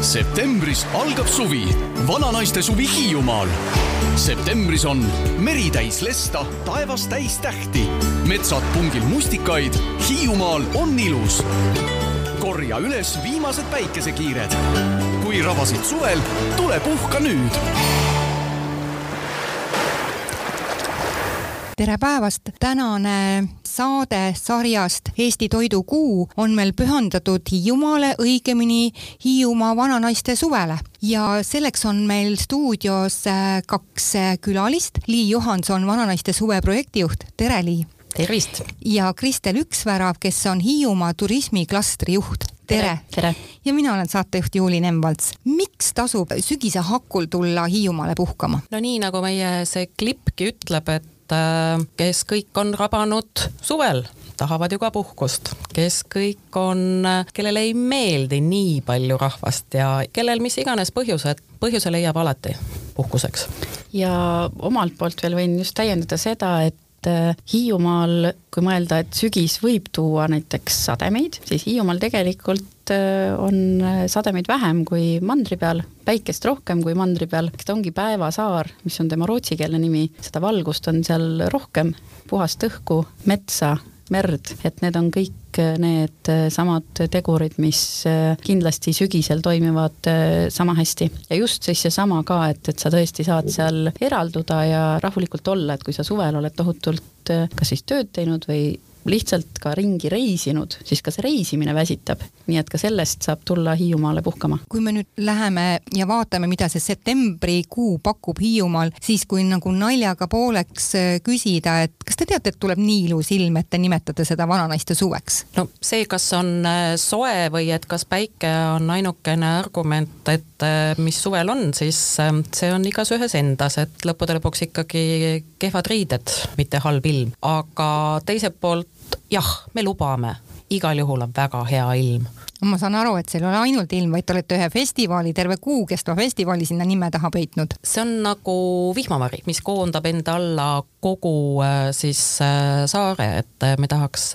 septembris algab suvi, vananaiste suvi Hiiumaal. septembris on meri täis lesta, taevas täis tähti, metsad pungil mustikaid. Hiiumaal on ilus. korja üles viimased päikesekiired. kui rabasid suvel, tule puhka nüüd tere päevast, tänane saade sarjast Eesti Toidukuu on meil pühendatud Hiiumaale, õigemini Hiiumaa vananaiste suvele ja selleks on meil stuudios äh, kaks äh, külalist, Lii Johanson, vananaiste suve projektijuht, tere Lii! tervist! ja Kristel Üksvärav, kes on Hiiumaa turismiklastri juht tere, tere.! ja mina olen saatejuht Juuli Nemvalts. miks tasub sügise hakul tulla Hiiumaale puhkama? no nii, nagu meie see klippki ütleb, et kes kõik on rabanud suvel, tahavad ju ka puhkust, kes kõik on, äh, kellele ei meeldi nii palju rahvast ja kellel mis iganes põhjused, põhjuse leiab alati puhkuseks. ja omalt poolt veel võin just täiendada seda, et äh, Hiiumaal, kui mõelda, et sügis võib tuua näiteks sademeid, siis Hiiumaal tegelikult on sademeid vähem kui mandri peal, päikest rohkem kui mandri peal, ta ongi päevasaar, mis on tema rootsikeelne nimi, seda valgust on seal rohkem, puhast õhku, metsa, merd, et need on kõik need samad tegurid, mis kindlasti sügisel toimivad sama hästi. ja just siis seesama ka, et, et sa tõesti saad seal eralduda ja rahulikult olla, et kui sa suvel oled tohutult kas siis tööd teinud või lihtsalt ka ringi reisinud, siis ka see reisimine väsitab. nii et ka sellest saab tulla Hiiumaale puhkama. kui me nüüd läheme ja vaatame, mida see septembrikuu pakub Hiiumaal, siis kui nagu naljaga pooleks äh, küsida, et kas te teate, et tuleb nii ilus ilm, et te nimetate seda vananaiste suveks? no see, kas on äh, soe või et kas päike on ainukene argument, et äh, mis suvel on, siis see on igas ühes endas, et lõppude lõpuks ikkagi kehvad riided, mitte halb ilm, aga teiselt poolt jah, me lubame, igal juhul on väga hea ilm. Ma saan aru, et see ei ole ainult ilm, vaid te olete ühe festivali, terve kuu kestva festivali sinna nime taha peitnud. see on nagu vihmavari, mis koondab enda alla kogu äh, siis äh, saare, et äh, me tahaks,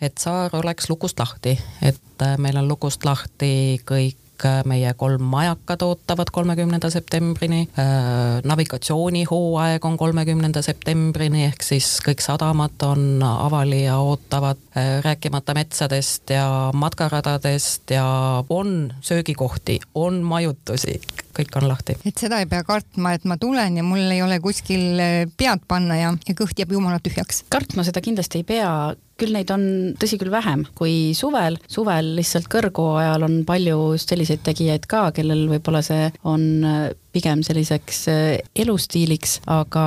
et saar oleks lukust lahti, et meil on lukust lahti kõik meie kolm majakat ootavad kolmekümnenda septembrini, äh, navigatsioonihooaeg on kolmekümnenda septembrini, ehk siis kõik sadamad on avali ja ootavad, äh, rääkimata metsadest ja matkaradadest ja on söögikohti, on majutusi, kõik on lahti. et seda ei pea kartma, et ma tulen ja mul ei ole kuskil äh, pead panna ja, ja kõht jääb jumala tühjaks. kartma seda kindlasti ei pea, küll neid on, tõsi küll, vähem kui suvel, suvel lihtsalt kõrgu ajal on palju just selliseid tegijaid ka, kellel võib-olla see on äh, pigem selliseks äh, elustiiliks, aga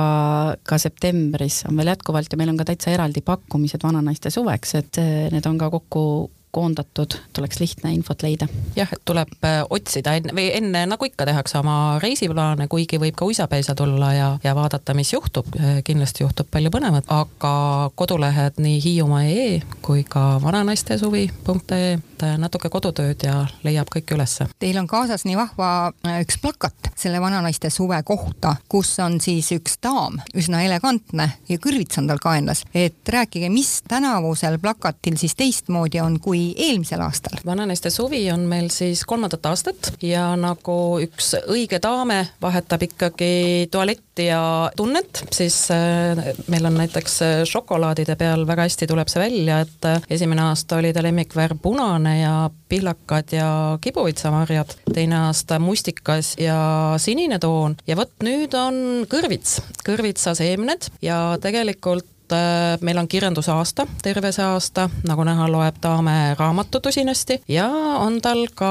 ka septembris on veel jätkuvalt ja meil on ka täitsa eraldi pakkumised vananaiste suveks, et need on ka kokku koondatud, et oleks lihtne infot leida. jah, et tuleb äh, otsida enne või enne, nagu ikka tehakse oma reisiplaane, kuigi võib ka uisapäisa tulla ja, ja vaadata, mis juhtub, äh, kindlasti juhtub palju põnevat, aga kodulehed nii hiiumaa.ee kui ka vananaistesuvi.ee, natuke kodutööd ja leiab kõik ülesse. Teil on kaasas nii vahva äh, üks plakat selle vananaiste suve kohta, kus on siis üks daam, üsna elegantne ja kõrvits on tal kaenlas, et rääkige, mis tänavusel plakatil siis teistmoodi on kui kui eelmisel aastal. vananeiste suvi on meil siis kolmandat aastat ja nagu üks õige daame vahetab ikkagi tualetti ja tunnet, siis äh, meil on näiteks äh, šokolaadide peal väga hästi tuleb see välja, et äh, esimene aasta oli ta lemmikvärv punane ja pihlakad ja kibuvitsamarjad, teine aasta mustikas ja sinine toon ja vot nüüd on kõrvits, kõrvitsaseemned ja tegelikult Äh, meil on kirjandusaasta, terve see aasta, nagu näha, loeb Taame raamatut usinasti. Ja on tal ka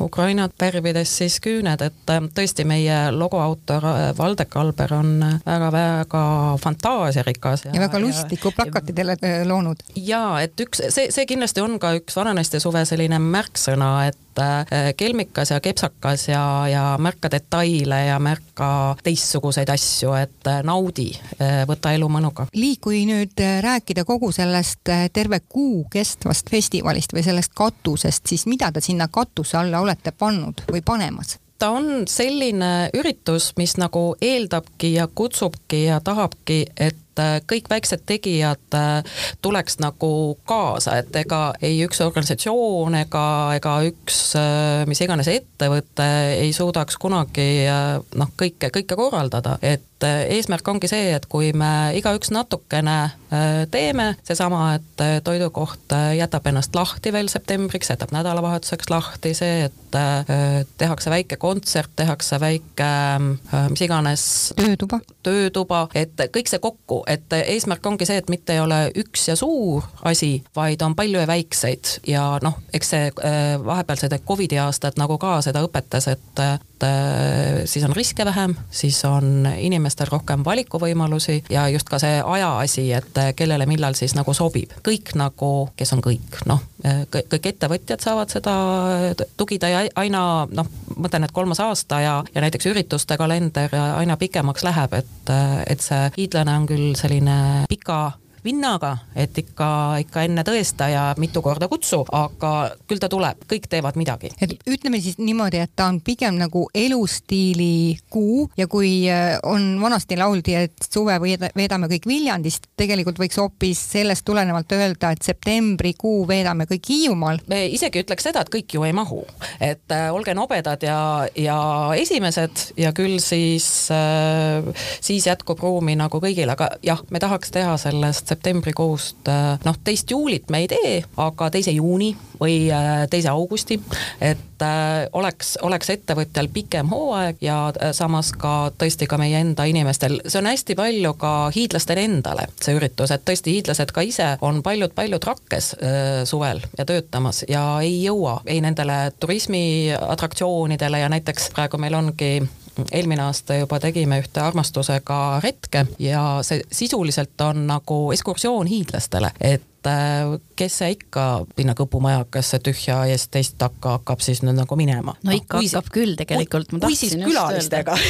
Ukrainat värvides siis küüned, et äh, tõesti meie logo autor äh, Valdek Alber on väga-väga fantaasiarikas. ja, ja väga lustlikku plakatid loonud. ja et üks, see, see kindlasti on ka üks vananaiste suve selline märksõna, et et kelmikas ja kepsakas ja, ja märka detaile ja märka teistsuguseid asju, et naudi, võta elu mõnuga. Lii, kui nüüd rääkida kogu sellest terve kuu kestvast festivalist või sellest katusest, siis mida te sinna katuse alla olete pannud või panemas? ta on selline üritus, mis nagu eeldabki ja kutsubki ja tahabki, et kõik väiksed tegijad tuleks nagu kaasa, et ega ei üks organisatsioon ega, ega üks mis iganes ettevõte ei suudaks kunagi noh, kõike, kõike korraldada, et eesmärk ongi see, et kui me igaüks natukene teeme, seesama, et toidukoht jätab ennast lahti veel septembriks, jätab nädalavahetuseks lahti, see, et tehakse väike kontsert, tehakse väike mis iganes töötuba, töötuba, et kõik see kokku, et eesmärk ongi see, et mitte ei ole üks ja suur asi, vaid on palju ja väikseid. Ja noh, eks see vahepealsed Covidi aastad nagu ka seda õpetas, et, et siis on riske vähem, siis on inimestel rohkem valikuvõimalusi ja just ka see aja asi, et kellele millal siis nagu sobib. kõik nagu, kes on kõik, noh, kõik ettevõtjad saavad seda tugida ja aina noh, ma mõtlen, et kolmas aasta ja, ja näiteks ürituste kalender aina pikemaks läheb, et, et see hiidlane on küll selline pika vinnaga, et ikka, ikka enne tõesta ja mitu korda kutsu, aga küll ta tuleb, kõik teevad midagi. et ütleme siis niimoodi, et ta on pigem nagu elustiili kuu ja kui äh, on vanasti lauldi, et suve veedame kõik Viljandis, tegelikult võiks hoopis sellest tulenevalt öelda, et septembrikuu veedame kõik Hiiumaal. me isegi ütleks seda, et kõik ju ei mahu, et äh, olge nobedad ja, ja esimesed ja küll siis äh,, siis jätkub ruumi nagu kõigile, aga jah, me tahaks teha sellest septembrikuust, äh, noh, teist juulit me ei tee, aga teise juuni või äh, teise augusti, et äh, oleks, oleks ettevõtjal pikem hooaeg ja samas ka tõesti ka meie enda inimestel, see on hästi palju ka hiidlastele endale, see üritus, et tõesti hiidlased ka ise on paljud-paljud rakkes suvel ja töötamas ja ei jõua ei nendele turismiatraktsioonidele ja näiteks praegu meil ongi eelmine aasta juba tegime ühte armastusega retke ja see sisuliselt on nagu ekskursioon hiidlastele, et et kes see ikka sinna kõpumajakesse tühja eest teist takka hakkab siis nüüd nagu minema. no ikka kui hakkab küll tegelikult, ma tahtsin just külalistega?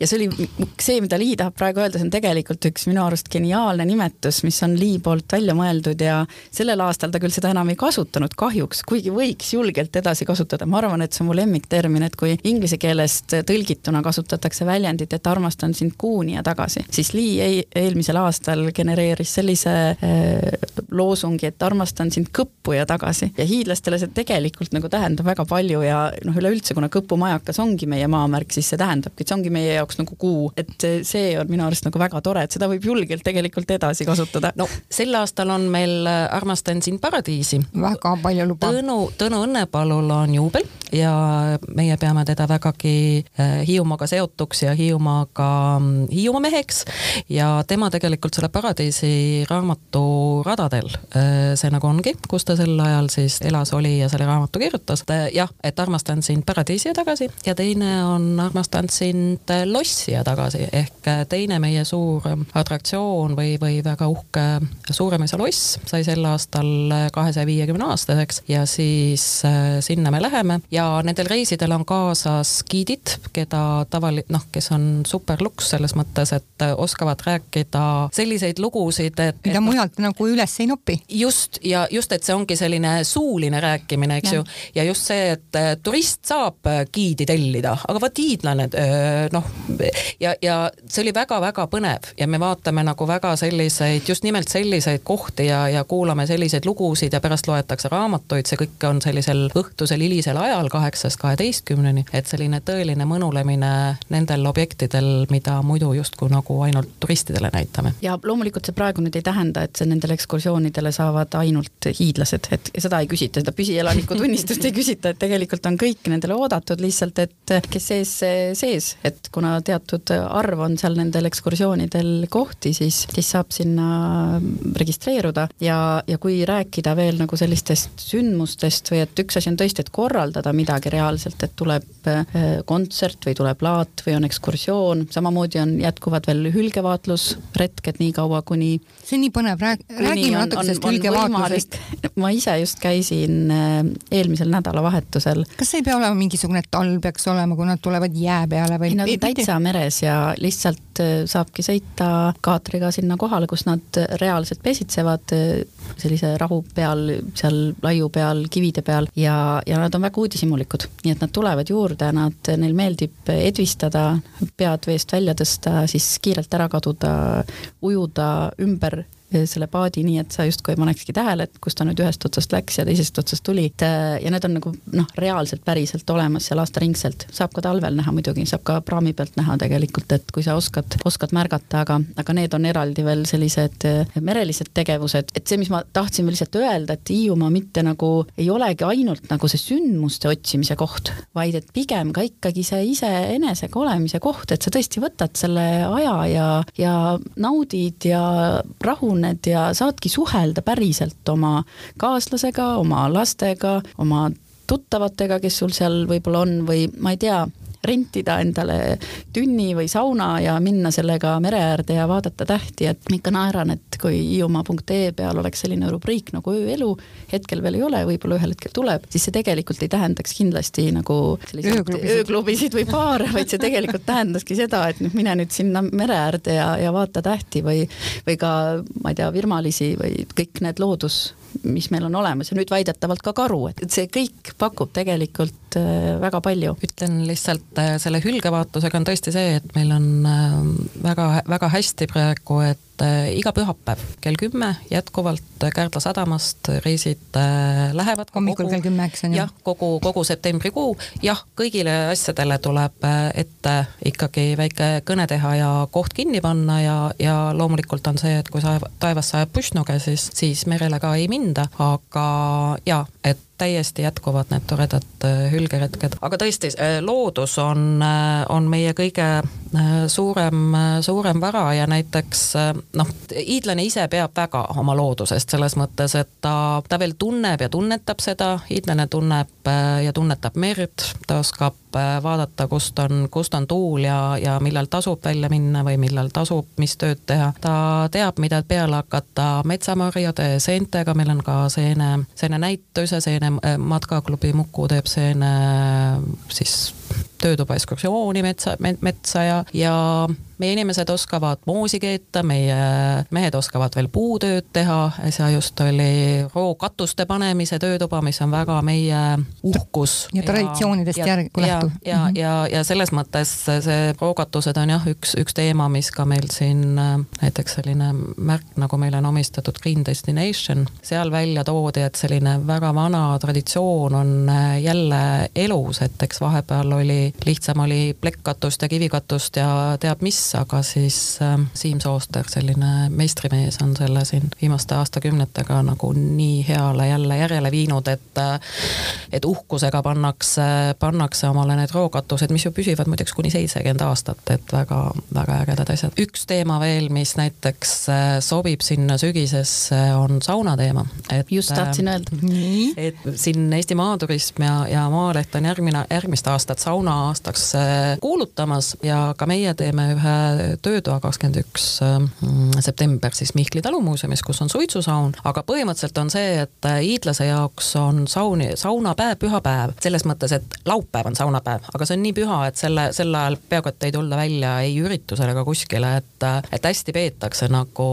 Ja see oli see, mida Lii tahab praegu öelda, see on tegelikult üks minu arust geniaalne nimetus, mis on Lii poolt välja mõeldud ja sellel aastal ta küll seda enam ei kasutanud kahjuks, kuigi võiks julgelt edasi kasutada, ma arvan, et see on mu lemmiktermin, et kui inglise keelest tõlgituna kasutatakse väljendit, et armastan sind kuuni ja tagasi, siis Lii ei, eelmisel aastal genereeris sellise äh, loosungi, et armastan sind kõppu ja tagasi. ja hiidlastele see tegelikult nagu tähendab väga palju ja noh, üleüldse, kuna Kõpu majakas ongi meie maamärk, siis see tähendabki, et see ongi meie jaoks nagu kuu, et see on minu arust nagu väga tore, et seda võib julgelt tegelikult edasi kasutada. no sel aastal on meil äh, Armastan sind paradiisi. väga palju luba. Tõnu, Tõnu Õnnepalul on juubel ja meie peame teda vägagi äh, Hiiumaaga seotuks ja Hiiumaaga mm, Hiiumaa meheks ja tema tegelikult selle Paradiisi raamatu radadel äh, see nagu ongi, kus ta sel ajal siis elas, oli ja selle raamatu kirjutas. jah, et armastan sind Paradiisi ja tagasi ja teine on Armastan sind lossi ja tagasi ehk äh, teine meie suur atraktsioon või, või väga uhke Suuremõisa loss sai sel aastal kahesaja viiekümne aastaseks ja siis sinna me läheme ja nendel reisidel on kaasas giidid, keda tavali-, noh, kes on superluks selles mõttes, et oskavad rääkida selliseid lugusid, et mida mujalt nagu üles ei nopi. just, ja just, et see ongi selline suuline rääkimine, eks ja. ju, ja just see, et äh, turist saab äh, giidi tellida, aga vot hiidlane äh, noh, ja, ja see oli väga-väga põnev ja me vaatame nagu väga selliseid, just nimelt selliseid kohti ja, ja kuulame selliseid lugusid ja pärast loetakse raamatuid, see kõik on sellisel õhtusel hilisel ajal kaheksast kaheteistkümneni, et selline tõeline mõnulemine nendel objektidel, mida muidu justkui nagu ainult turistidele näitame. ja loomulikult see praegu nüüd ei tähenda, et see nendele ekskursioonidele saavad ainult hiidlased, et seda ei küsita, seda püsielaniku tunnistust ei küsita, et tegelikult on kõik nendele oodatud, lihtsalt et kes sees, sees, et kuna teatud arv on seal nendel ekskursioonidel kohti, siis, siis saab sinna registreeruda. Ja, ja kui rääkida veel nagu sellistest sündmustest või et üks asi on tõesti, et korraldada midagi reaalselt, et tuleb äh, kontsert või tuleb laat või on ekskursioon, samamoodi on, jätkuvad veel hülgevaatlusretked nii kaua, kuni see on nii põnev, räägi, räägime natuke sellest hülgevaatusest. ma ise just käisin äh, eelmisel nädalavahetusel. kas see ei pea olema mingisugune talv peaks olema, kui nad tulevad jää peale või? ei, nad on täitsa meres ja lihtsalt äh, saabki sõita kaatriga sinna kohale, kus nad reaalselt pesitsevad äh, sellise rahu peal, seal laiu peal, kivide peal ja, ja nad on väga uudishimulikud, nii et nad tulevad juurde, nad, neil meeldib edvistada, pead veest välja tõsta, siis kiirelt ära kaduda, ujuda ümber selle paadi nii, et sa justkui ei panekski tähele, et kust ta nüüd ühest otsast läks ja teisest otsast tuli. Äh, ja need on nagu noh, reaalselt päriselt olemas seal aastaringselt, saab ka talvel näha muidugi, saab ka praami pealt näha tegelikult, et kui sa oskad, oskad märgata, aga, aga need on eraldi veel sellised äh, merelised tegevused, et see, mis ma tahtsin lihtsalt öelda, et Hiiumaa mitte nagu ei olegi ainult nagu see sündmuste otsimise koht, vaid et pigem ka ikkagi see iseenesega olemise koht, et sa tõesti võtad selle aja ja, ja naudid ja rahuned tunned ja saadki suhelda päriselt oma kaaslasega, oma lastega, oma tuttavatega, kes sul seal võib-olla on või ma ei tea, rentida endale tünni või sauna ja minna sellega mere äärde ja vaadata tähti, et ma ikka naeran, et kui hiiumaa.ee peal oleks selline rubriik nagu ööelu, hetkel veel ei ole, võib-olla ühel hetkel tuleb, siis see tegelikult ei tähendaks kindlasti nagu selliseid ööklubisid või baare, vaid see tegelikult tähendaski seda, et nüüd mine nüüd sinna mere äärde ja, ja vaata tähti või, või ka ma ei tea, virmalisi või kõik need loodus mis meil on olemas ja nüüd väidetavalt ka karu, et see kõik pakub tegelikult äh, väga palju. ütlen lihtsalt äh, selle hülgevaatusega on tõesti see, et meil on äh, väga, väga hästi praegu, et iga pühapäev kell kümme jätkuvalt Kärdla sadamast reisid lähevad. hommikul kell kümme, eks on ju? jah, kogu, kogu septembrikuu, jah, kõigile asjadele tuleb ette ikkagi väike kõne teha ja koht kinni panna ja, ja loomulikult on see, et kui sa taevas sajab pussnuge, siis, siis merele ka ei minda, aga jaa, et täiesti jätkuvad need toredad äh, hülgeretked, aga tõesti, äh, loodus on, äh, on meie kõige suurem, suurem vara ja näiteks noh, hiidlane ise peab väga oma loodusest selles mõttes, et ta, ta veel tunneb ja tunnetab seda, hiidlane tunneb ja tunnetab merd, ta oskab vaadata, kust on, kust on tuul ja, ja millal tasub välja minna või millal tasub mis tööd teha. ta teab, mida peale hakata metsamarjade seentega, meil on ka seene, seenenäituse, seene Äh, matkaklubi Muku teeb seene siis töötuba ekskursiooni metsa, metsa ja, ja meie inimesed oskavad moosi keeta, meie mehed oskavad veel puutööd teha, äsja just oli rookatuste panemise töötuba, mis on väga meie uhkus. ja traditsioonidest järgi lähtuv. ja, ja, ja, ja, ja selles mõttes see rookatused on jah, üks, üks teema, mis ka meil siin näiteks selline märk, nagu meile on omistatud Green Destination, seal välja toodi, et selline väga vana traditsioon on jälle elus, et eks vahepeal oli, lihtsam oli plekkkatust ja kivikatust ja teab mis, aga siis äh, Siim Sooster, selline meistrimees, on selle siin viimaste aastakümnetega nagu nii heale jälle järjele viinud, et äh, et uhkusega pannakse, pannakse omale need rookatused, mis ju püsivad muideks kuni seitsekümmend aastat, et väga, väga ägedad asjad. üks teema veel, mis näiteks äh, sobib sinna sügisesse, on sauna teema. just tahtsin öelda. et siin Eesti Maaturism ja, ja Maaleht on järgmine, järgmist aastat sauna-aastaks kuulutamas ja ka meie teeme ühe töötoa kakskümmend üks mm, september siis Mihkli talumuuseumis, kus on suitsusaun, aga põhimõtteliselt on see, et hiidlase jaoks on sauni, saunapäev pühapäev, selles mõttes, et laupäev on saunapäev, aga see on nii püha, et selle, sel ajal peaaegu et ei tulda välja ei üritusele ega kuskile, et et hästi peetakse nagu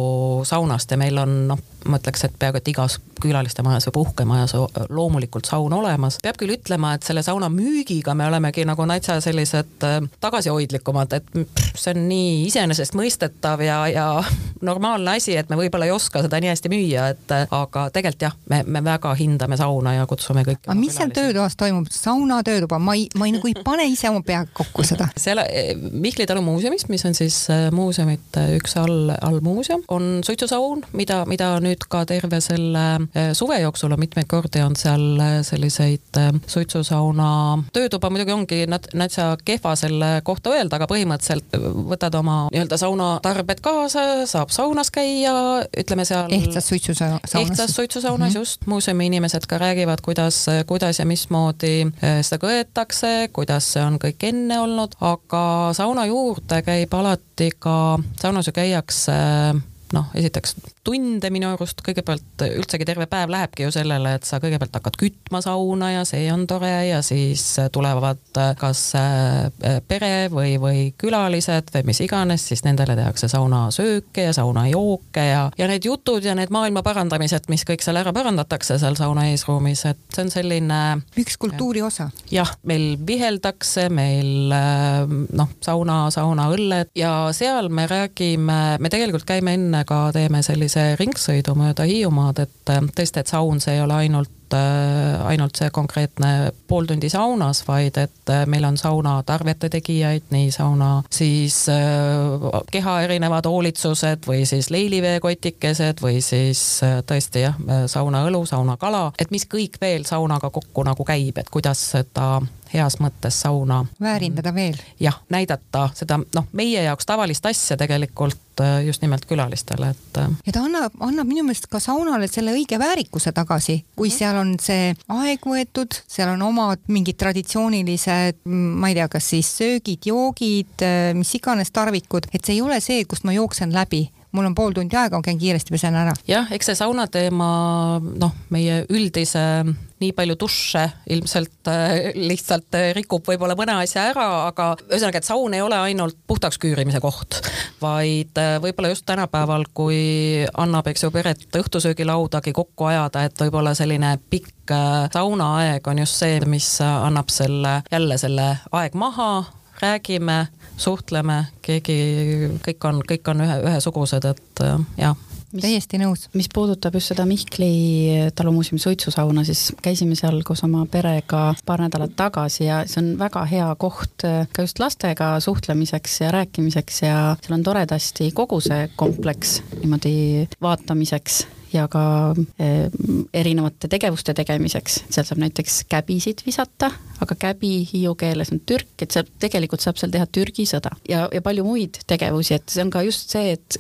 saunast ja meil on noh, ma ütleks, et peaaegu et igas külaliste majas või puhkemajas loomulikult saun olemas. peab küll ütlema, et selle sauna müügiga me olemegi nagu natsa sellised äh, tagasihoidlikumad, et see on nii iseenesestmõistetav ja, ja normaalne asi, et me võib-olla ei oska seda nii hästi müüa, et äh, aga tegelikult jah, me, me väga hindame sauna ja kutsume kõiki. aga mis seal töötoas toimub, sauna töötuba, ma ei, ma ei nagu ei pane ise oma peaga kokku seda. seal äh, Mihkli talu muuseumis, mis on siis muuseumite üks all, allmuuseum, on suitsusaun, mida, mida nüüd nüüd ka terve selle äh, suve jooksul on mitmeid kordi on seal äh, selliseid äh, suitsusauna töötuba, muidugi ongi nat-, natsa kehva selle kohta öelda, aga põhimõtteliselt võtad oma nii-öelda saunatarbed kaasa, saab saunas käia, ütleme seal ehtsas suitsusaunas. ehtsas suitsusaunas mm -hmm. just, muuseumi inimesed ka räägivad, kuidas, kuidas ja mismoodi seda kõetakse, kuidas see on kõik enne olnud, aga sauna juurde käib alati ka, saunas ju käiakse noh, esiteks tunde minu arust, kõigepealt üldsegi terve päev lähebki ju sellele, et sa kõigepealt hakkad kütma sauna ja see on tore ja siis tulevad kas äh, pere või, või külalised või mis iganes, siis nendele tehakse saunasööke ja saunajooke ja, ja need jutud ja need maailma parandamised, mis kõik seal ära parandatakse seal sauna eesruumis, et see on selline üks kultuuri osa. jah, meil viheldakse, meil äh, noh, sauna, saunaõlled ja seal me räägime, me tegelikult käime enne ka, teeme sellise sellise ringsõidu mööda Hiiumaad, et tõesti, et saun, see ei ole ainult äh, ainult see konkreetne pool tundi saunas, vaid et äh, meil on sauna tarvete tegijaid, nii sauna siis keha erinevad hoolitsused või siis leiliveekotikesed või siis tõesti jah, saunaõlu, saunakala, et mis kõik veel saunaga kokku nagu käib, et kuidas seda heas mõttes sauna. väärindada veel. jah, näidata seda noh, meie jaoks tavalist asja tegelikult äh, just nimelt külalistele, et. Äh, ja ta annab, annab minu meelest ka saunale selle õige väärikuse tagasi, kui -hmm. seal on see aeg võetud, seal on omad mingid traditsioonilised, ma ei tea, kas siis söögid, joogid, äh, mis iganes tarvikud, et see ei ole see, kust ma jooksen läbi mul on pool tundi aega, ma käin kiiresti pesen ära. jah, eks see sauna teema, noh, meie üldise nii palju duše ilmselt äh, lihtsalt äh, rikub võib-olla mõne asja ära, aga ühesõnaga, et saun ei ole ainult puhtaks küürimise koht, vaid äh, võib-olla just tänapäeval, kui annab, eks ju, peret õhtusöögilaudagi kokku ajada, et võib-olla selline pikk saunaaeg on just see, mis annab selle, jälle selle aeg maha, räägime suhtleme, keegi, kõik on, kõik on ühe, ühesugused, et äh, jah mis, täiesti nõus. mis puudutab just seda Mihkli talumuuseumi suitsusauna, siis käisime seal koos oma perega paar nädalat tagasi ja see on väga hea koht äh, ka just lastega suhtlemiseks ja rääkimiseks ja seal on toredasti kogu see kompleks niimoodi vaatamiseks ja ka eh, erinevate tegevuste tegemiseks, seal saab näiteks käbisid visata, aga käbi hiiu keeles on türk, et seal tegelikult saab seal teha Türgi sõda. Ja, ja palju muid tegevusi, et see on ka just see, et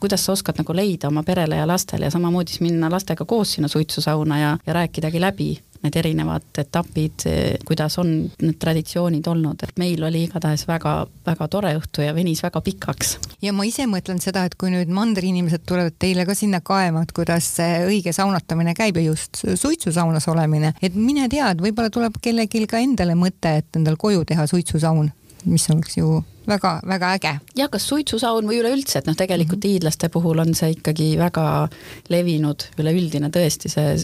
kuidas sa oskad nagu leida oma perele ja lastele ja samamoodi siis minna lastega koos sinna suitsusauna ja, ja rääkidagi läbi need erinevad etapid, kuidas on need traditsioonid olnud, et meil oli igatahes väga-väga tore õhtu ja venis väga pikaks. ja ma ise mõtlen seda, et kui nüüd mandriinimesed tulevad teile ka sinna kaema, et kuidas see õige saunatamine käib ja just suitsusaunas olemine, et mine tea, et võib-olla tuleb kellelgi ka endale mõte, et endal koju teha suitsusaun, mis oleks ju väga-väga äge. jah, kas suitsusaun või üleüldse, et noh, tegelikult mm -hmm. hiidlaste puhul on see ikkagi väga levinud, üleüldine tõesti see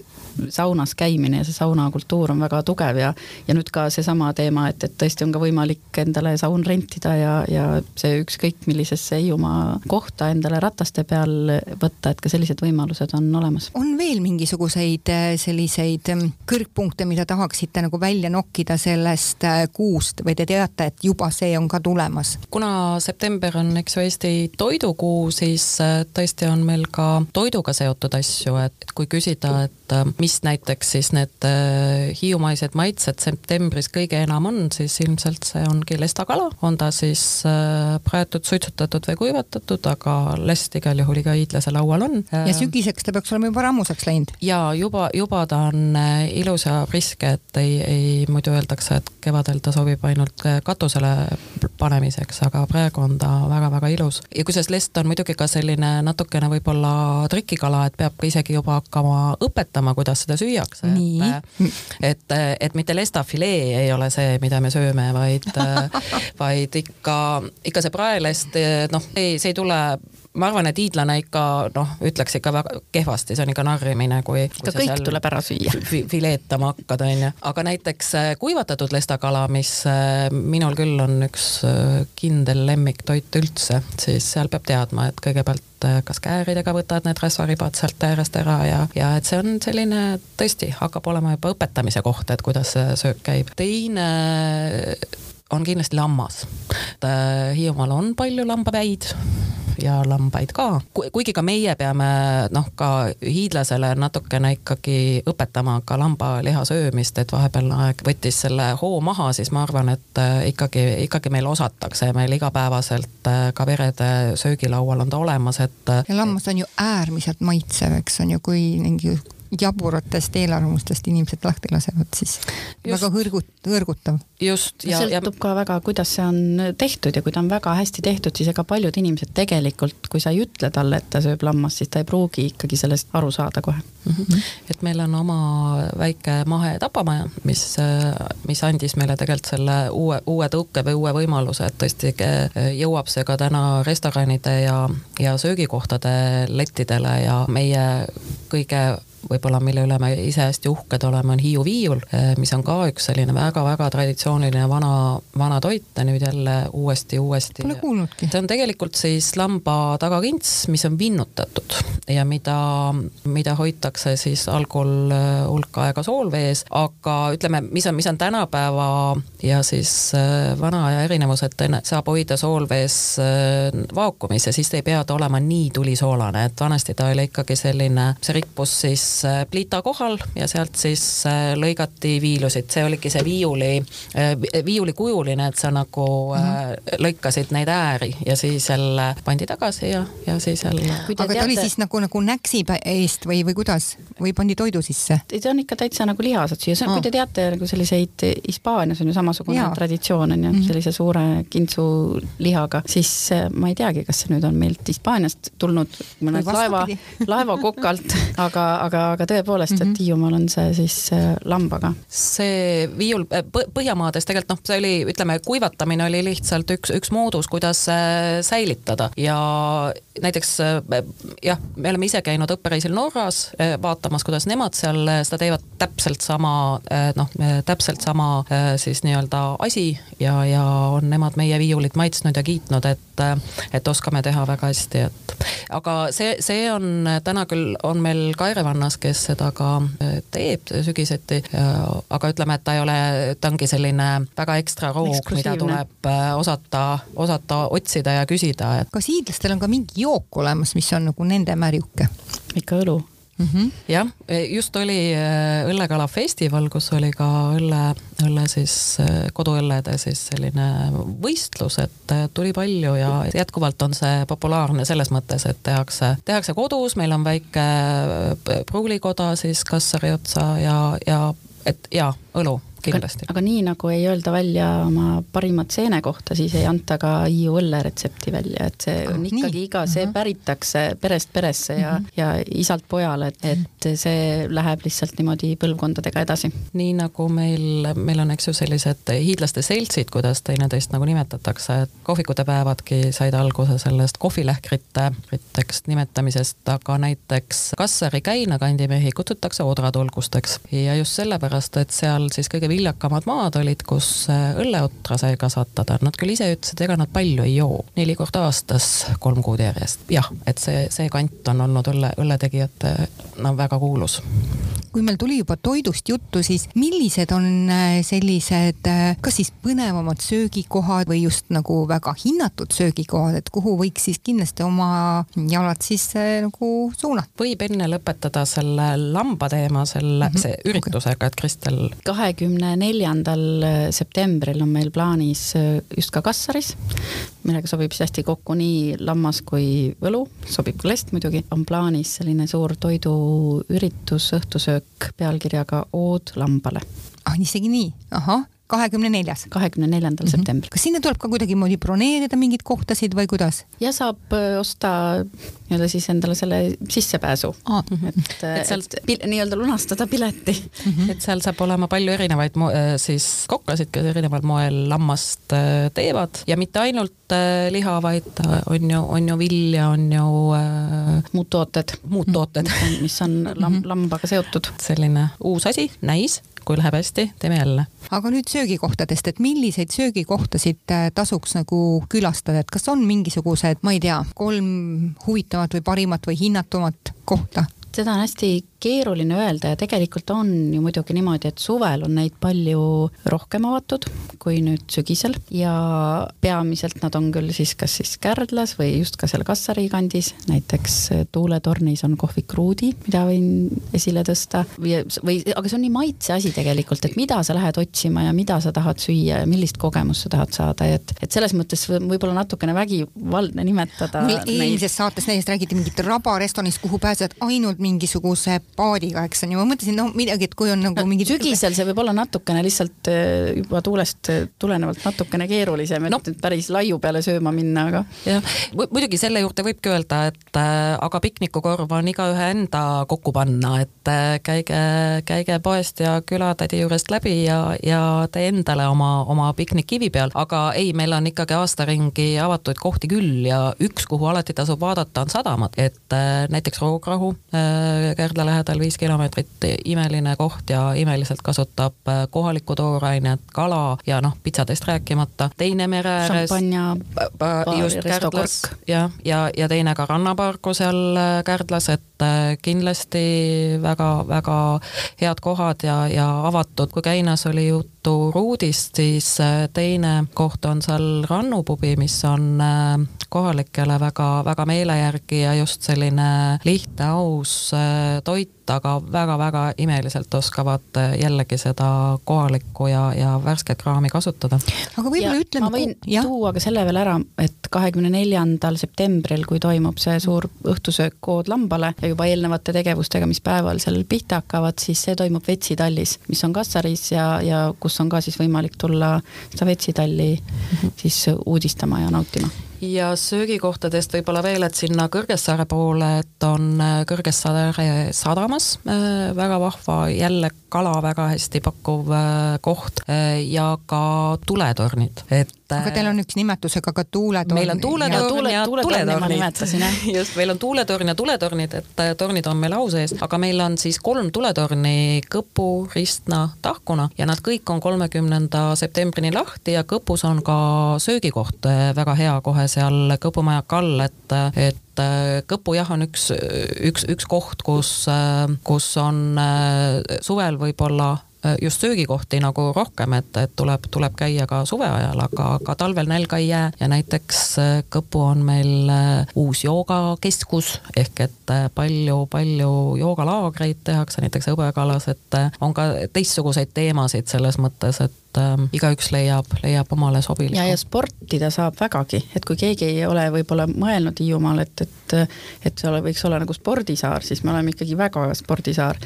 saunas käimine ja see saunakultuur on väga tugev ja ja nüüd ka seesama teema, et, et tõesti on ka võimalik endale saun rentida ja, ja see ükskõik millisesse Hiiumaa kohta endale rataste peal võtta, et ka sellised võimalused on olemas. on veel mingisuguseid äh, selliseid ähm, kõrgpunkte, mida tahaksite nagu välja nokkida sellest äh, kuust või te teate, et juba see on ka tulemas? Olemas. kuna september on, eks ju, Eesti toidukuu, siis äh, tõesti on meil ka toiduga seotud asju, et kui küsida, et äh, mis näiteks siis need äh, hiiumaised maitsed septembris kõige enam on, siis ilmselt see ongi lestakala, on ta siis praetud, suitsutatud või kuivatatud, aga lest igal juhul iga hiidlase laual on. ja sügiseks ta peaks olema juba rammuseks läinud? jaa, juba, juba ta on ilus ja priske, et ei, ei muidu öeldakse, et kevadel ta sobib ainult katusele panemiseks söömiseks, aga praegu on ta väga-väga ilus. ja kusjuures lest on muidugi ka selline natukene võib-olla trikikala, et peab ka isegi juba hakkama õpetama, kuidas seda süüakse. et, et, et mitte lestafilee ei ole see, mida me sööme, vaid vaid ikka, ikka see praelest, noh, ei, see ei tule ma arvan, et hiidlane ikka noh, ütleks ikka väga kehvasti, see on ikka narrimine, kui, ikka kõik tuleb ära süüa fi. fileetama hakkad, onju. aga näiteks äh, kuivatatud lestakala, mis äh, minul küll on üks äh, kindel lemmiktoit üldse, siis seal peab teadma, et kõigepealt kas kääridega võtad need rasvaribad sealt äärest ära ja, ja et see on selline tõesti, hakkab olema juba õpetamise koht, et kuidas see söök käib. teine on kindlasti lammas. Hiiumaal on palju lambapäid ja lambaid ka. kuigi ka meie peame noh, ka hiidlasele natukene ikkagi õpetama ka lambaliha söömist, et vahepealne aeg võttis selle hoo maha, siis ma arvan, et äh, ikkagi, ikkagi meil osatakse, meil igapäevaselt äh, ka perede söögilaual on ta olemas, et. Äh, ja lammas on ju äärmiselt maitsev, eks on ju, kui mingi jaburatest eelarvamustest inimesed lahti lasevad, siis just, väga hõrgut-, hõrgutav. just. ja sõltub ja... ka väga, kuidas see on tehtud ja kui ta on väga hästi tehtud, siis ega paljud inimesed tegelikult, kui sa ei ütle talle, et ta sööb lammast, siis ta ei pruugi ikkagi sellest aru saada kohe mm. -hmm. et meil on oma väike mahetapamaja, mis, mis andis meile tegelikult selle uue, uue tõuke või uue võimaluse, et tõesti jõuab see ka täna restoranide ja, ja söögikohtade lettidele ja meie kõige võib-olla mille üle me ise hästi uhked oleme, on Hiiu viiul, eh, mis on ka üks selline väga-väga traditsiooniline vana, vana toit ja nüüd jälle uuesti, uuesti. Pole kuulnudki. see on tegelikult siis lamba tagakints, mis on vinnutatud ja mida, mida hoitakse siis algul eh, hulk aega soolvees, aga ütleme, mis on, mis on tänapäeva ja siis eh, vana aja erinevus, et saab hoida soolvees vaakumis ja siis ei pea ta olema nii tulisoolane, et vanasti ta oli ikkagi selline, see rippus siis Äh, pliita kohal ja sealt siis äh, lõigati viilusid, see oligi see viiuli, äh, viiulikujuline, et sa nagu mm -hmm. lõikasid neid ääri ja siis jälle pandi tagasi ja, ja siis jälle. aga teate... ta oli siis nagu, nagu näksi eest või, või kuidas või pandi toidu sisse? ta on ikka täitsa nagu lihased süüa, see on oh., kui te teate nagu selliseid, Hispaanias on ju samasugune ja. traditsioon on ju mm -hmm., sellise suure kintsu lihaga, siis ma ei teagi, kas see nüüd on meilt Hispaaniast tulnud mõnelt laeva, laevakokalt, aga, aga aga, tõepoolest mm, -hmm. et mhm. Hiiumaal on see siis äh, lambaga. see viiul äh, Põhjamaades tegelikult noh, see oli, ütleme, kuivatamine oli lihtsalt üks, üks moodus, kuidas äh, säilitada ja näiteks jah, me oleme ise käinud õppereisil Norras vaatamas, kuidas nemad seal seda teevad, täpselt sama noh, täpselt sama siis nii-öelda asi ja, ja on nemad meie viiulit maitsnud ja kiitnud, et, et oskame teha väga hästi, et aga see, see on täna küll, on meil Kaerevannas linnas, kes seda ka äh, teeb sügiseti, aga ütleme, et ta ei ole, ta ongi selline väga ekstra roog, mida tuleb äh, osata, osata otsida ja küsida, et kas hiidlastel on ka mingi jook olemas, mis on nagu nende märjuke? ikka õlu mm -hmm.. jah, just oli äh, õllekalafestival, kus oli ka õlle, õlle siis äh, koduõllede siis selline võistlus, et tuli palju ja jätkuvalt on see populaarne selles mõttes, et tehakse, tehakse kodus, meil on väike pruulikoda siis Kassari otsa ja, ja et jaa, õlu kindlasti. aga nii nagu ei öelda välja oma parimat seene kohta, siis ei anta ka Hiiu õlle retsepti välja, et see on ah, ikkagi iga, see uh -huh. päritakse perest peresse ja uh, -huh. ja isalt pojale, et, see läheb lihtsalt niimoodi põlvkondadega edasi. nii nagu meil, meil on, eks ju, sellised hiidlaste seltsid, kuidas teineteist nagu nimetatakse, et kohvikute päevadki said alguse sellest kohvilähkrite nimetamisest, aga näiteks Kassari Käina kandimehi kutsutakse odratulgusteks ja just sellepärast, et seal siis kõige viljakamad maad olid, kus äh, õlleotra sai kasvatada, nad küll ise ütlesid, ega nad palju ei joo, neli korda aastas, kolm kuud järjest. jah, et see, see kant on olnud õlle, õlletegijate no väga kuulus kui meil tuli juba toidust juttu, siis millised on äh, sellised, äh, kas siis põnevamad söögikohad või just nagu väga hinnatud söögikohad, et kuhu võiks siis kindlasti oma jalad siis nagu suunata? võib enne lõpetada selle lamba teema, selle mm, -hmm. see üritusega, et Kristel. kahekümne kahekümne neljandal äh, septembril on meil plaanis äh, just ka Kassaris, millega sobib siis hästi kokku nii lammas kui võlu, sobib ka lest muidugi, on plaanis selline suur toiduüritus, õhtusöök pealkirjaga Ood lambale. ah, isegi nii, ahah kahekümne neljas? kahekümne neljandal mhm. septembril. kas sinna tuleb ka kuidagimoodi broneerida mingeid kohtasid või kuidas? ja saab osta nii-öelda siis endale selle sissepääsu ah.. et, et sealt nii-öelda lunastada pileti mm. -hmm. et seal saab olema palju erinevaid siis kokkasid, kes erineval moel lammast teevad ja mitte ainult liha, vaid on ju, on ju vilja, on ju äh, muud tooted. muud tooted. mis on lam-, lambaga seotud. selline uus asi, näis kui läheb hästi, teeme jälle. aga nüüd söögikohtadest, et milliseid söögikohtasid äh, tasuks nagu külastada, et kas on mingisugused, ma ei tea, kolm huvitavat või parimat või hinnatumat kohta? seda on hästi keeruline öelda ja tegelikult on ju muidugi niimoodi, et suvel on neid palju rohkem avatud kui nüüd sügisel ja peamiselt nad on küll siis kas siis Kärdlas või just ka seal Kassari kandis, näiteks Tuuletornis on kohvik Ruudi, mida võin esile tõsta. Või, või aga see on nii maitse asi tegelikult, et mida sa lähed otsima ja mida sa tahad süüa ja millist kogemust sa tahad saada, et, et selles mõttes võib-olla natukene vägivaldne nimetada. meil eilses saates näiteks räägiti mingit rabarestoranist, kuhu pääsed ainult mingisuguse on ju, ma mõtlesin, no midagi, et kui on nagu mingi sügisel see võib olla natukene lihtsalt äh, juba tuulest äh, tulenevalt natukene keerulisem, et no. päris laiu peale sööma minna, aga jah, muidugi selle juurde võibki öelda, et äh, aga piknikukorv on igaühe enda kokku panna, et äh, käige, käige poest ja külatädi juurest läbi ja, ja tee endale oma, oma piknik kivi peal, aga ei, meil on ikkagi aasta ringi avatud kohti küll ja üks, kuhu alati tasub vaadata, on sadamad, et äh, näiteks Roograhu äh, Kärdla lähedal lähedal viis kilomeetrit, imeline koht ja imeliselt kasutab äh, kohalikku toorainet, kala ja noh, pitsadest rääkimata. teine mere ääres. just Kärdlas jah, ja, ja teine ka rannaparku seal äh, Kärdlas, et äh, kindlasti väga-väga head kohad ja, ja avatud. kui Käinas oli juttu Ruudist, siis teine koht on seal Rannupubi, mis on kohalikele väga-väga meele järgi ja just selline lihtne, aus toit, aga väga-väga imeliselt oskavad jällegi seda kohalikku ja, ja värsket kraami kasutada. aga võib-olla ütleme ma võin ja? tuua ka selle veel ära, et kahekümne neljandal septembril, kui toimub see suur õhtusöök Kood lambale ja juba eelnevate tegevustega, mis päeval seal pihta hakkavad, siis see toimub Vetsitallis, mis on Kassaris ja, ja kus on ka siis võimalik tulla seda Vetsitalli mhm. siis uudistama ja nautima ja söögikohtadest võib-olla veel, et sinna Kõrgessaare poole, et on äh, Kõrgessaare sadamas äh, väga vahva, jälle kala väga hästi pakkuv äh, koht ja ka tuletornid, et aga teil on üks nimetusega ka tuuletorn. meil on tuuletorn ja, ja tuletornid. just, meil on tuuletorn ja tuletornid, et tornid on meil au sees, aga meil on siis kolm tuletorni Kõpu, Ristna, Tahkuna ja nad kõik on kolmekümnenda septembrini lahti ja Kõpus on ka söögikoht väga hea kohe seal Kõpu majaka all, et, et äh, Kõpu jah, on üks, üks, üks koht, kus, äh, kus on äh, suvel võib-olla just söögikohti nagu rohkem, et, et tuleb, tuleb käia ka suve ajal, aga, aga talvel nälga ei jää. Ja näiteks Kõpu on meil uus joogakeskus ehk et palju-palju joogalaagreid tehakse näiteks Hõbekalas, et on ka teistsuguseid teemasid selles mõttes, et et äh, igaüks leiab, leiab omale sobiliku. ja, ja sportida saab vägagi, et kui keegi ei ole võib-olla mõelnud Hiiumaal, et, et et see ole, võiks olla nagu spordisaar, siis me oleme ikkagi väga spordisaar.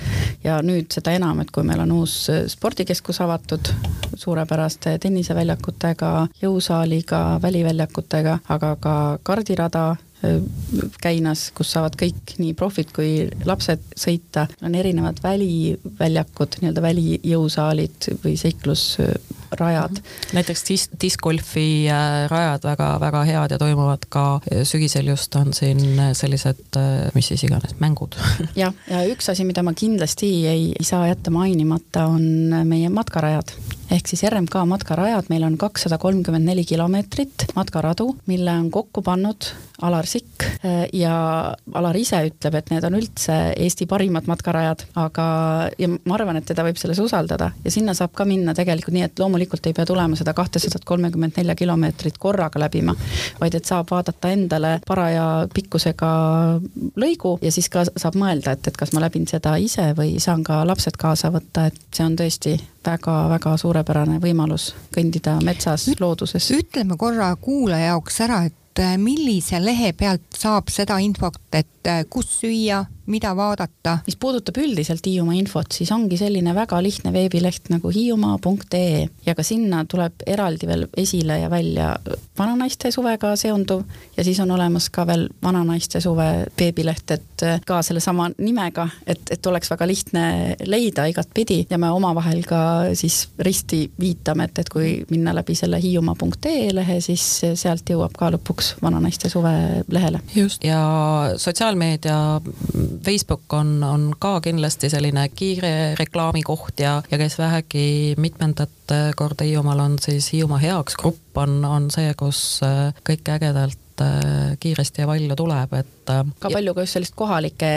ja nüüd seda enam, et kui meil on uus spordikeskus avatud suurepäraste tenniseväljakutega, jõusaaliga, väliväljakutega, aga ka kardirada Käinas, kus saavad kõik, nii profid kui lapsed sõita, on erinevad väliväljakud, nii-öelda välijõusaalid või seiklusrajad. näiteks dis-, discgolfi äh, rajad väga-väga head ja toimuvad ka sügisel just on siin sellised, äh, mis siis iganes, mängud. jah, ja üks asi, mida ma kindlasti ei, ei saa jätta mainimata, on meie matkarajad ehk siis RMK matkarajad, meil on kakssada kolmkümmend neli kilomeetrit matkaradu, mille on kokku pannud Alar Sikk äh, ja Alar ise ütleb, et need on üldse Eesti parimad matkarajad, aga, ja ma arvan, et teda võib selles usaldada ja sinna saab ka minna tegelikult nii, et loomulikult ei pea tulema seda kahtesadat kolmekümmet nelja kilomeetrit korraga läbima, vaid et saab vaadata endale paraja pikkusega lõigu ja siis ka saab mõelda, et, et kas ma läbin seda ise või saan ka lapsed kaasa võtta, et see on tõesti väga-väga suurepärane võimalus kõndida metsas, looduses. ütleme korra kuulaja jaoks ära, et millise lehe pealt saab seda infot, et kus süüa, mida vaadata? mis puudutab üldiselt Hiiumaa infot, siis ongi selline väga lihtne veebileht nagu hiiumaa.ee ja ka sinna tuleb eraldi veel esile ja välja vananaiste suvega seonduv ja siis on olemas ka veel vananaiste suve veebileht, et ka sellesama nimega, et, et oleks väga lihtne leida igatpidi ja me omavahel ka siis risti viitame, et, et kui minna läbi selle hiiumaa.ee lehe, siis sealt jõuab ka lõpuks vananaiste suve lehele. just, ja sotsiaalmeedia Facebook on, on ka kindlasti selline kiire reklaamikoht ja, ja kes vähegi mitmendat korda Hiiumaal on, siis Hiiumaa Heaks grupp on, on see, kus äh, kõik ägedalt äh, kiiresti ja palju tuleb, et äh, ka palju ka just sellist kohalike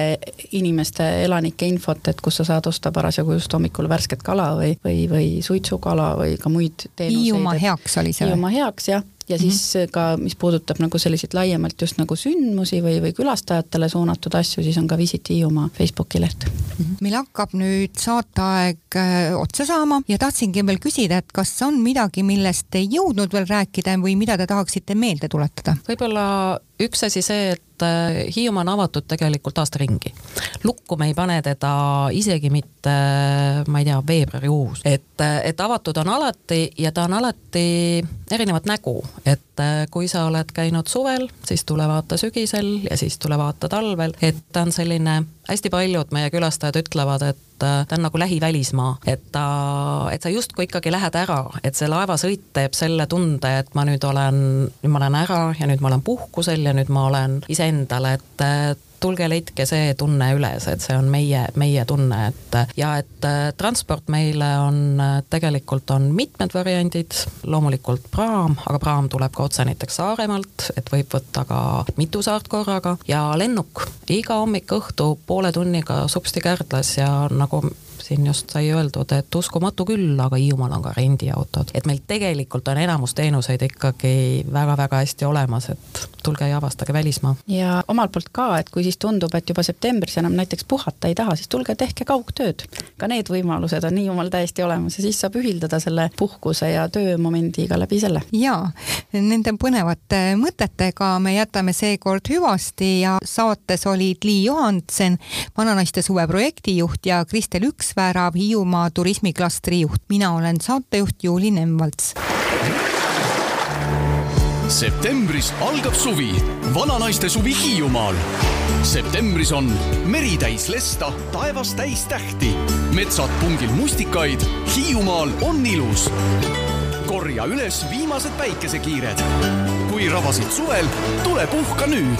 inimeste, elanike infot, et kus sa saad osta parasjagu just hommikul värsket kala või, või, või suitsukala või ka muid teenuseid. Hiiumaa Heaks oli see? Hiiumaa Heaks, jah ja siis mm -hmm. ka, mis puudutab nagu selliseid laiemalt just nagu sündmusi või, või külastajatele suunatud asju, siis on ka Visit Hiiumaa Facebooki leht mm. -hmm. meil hakkab nüüd saateaeg äh, otsa saama ja tahtsingi veel küsida, et kas on midagi, millest ei jõudnud veel rääkida või mida te tahaksite meelde tuletada? võib-olla üks asi see, et äh, Hiiumaa on avatud tegelikult aasta ringi. lukku me ei pane teda isegi mitte, ma ei tea, veebruarikuus, et, et avatud on alati ja ta on alati erinevat nägu, et kui sa oled käinud suvel, siis tule vaata sügisel ja siis tule vaata talvel, et ta on selline, hästi paljud meie külastajad ütlevad, et ta on nagu lähivälismaa, et ta, et sa justkui ikkagi lähed ära, et see laevasõit teeb selle tunde, et ma nüüd olen, nüüd ma olen ära ja nüüd ma olen puhkusel ja nüüd ma olen iseendale, et tulge leidke see tunne üles, et see on meie, meie tunne, et ja et äh, transport meile on, äh, tegelikult on mitmed variandid, loomulikult praam, aga praam tuleb ka otse näiteks Saaremaalt, et võib võtta ka mitu saart korraga. Ja lennuk, iga hommik-õhtu poole tunniga supsti Kärdlas ja nagu siin just sai öeldud, et uskumatu küll, aga Hiiumaal on ka rendiautod, et meil tegelikult on enamus teenuseid ikkagi väga-väga hästi olemas, et tulge ja avastage välismaa. ja omalt poolt ka, et kui siis tundub, et juba septembris enam näiteks puhata ei taha, siis tulge tehke kaugtööd. ka need võimalused on Hiiumaal täiesti olemas ja siis saab ühildada selle puhkuse ja töömomendiga läbi selle. ja nende põnevate mõtetega me jätame seekord hüvasti ja saates olid Lii Johansen, vananaiste suve projektijuht ja Kristel Üks, värav Hiiumaa turismiklastri juht. mina olen saatejuht Juuli Nemvalts. septembris algab suvi, vananaiste suvi Hiiumaal. septembris on meri täis lesta, taevas täis tähti, metsad pungil mustikaid, Hiiumaal on ilus. korja üles viimased päikesekiired. kui rabasid suvel, tule puhka nüüd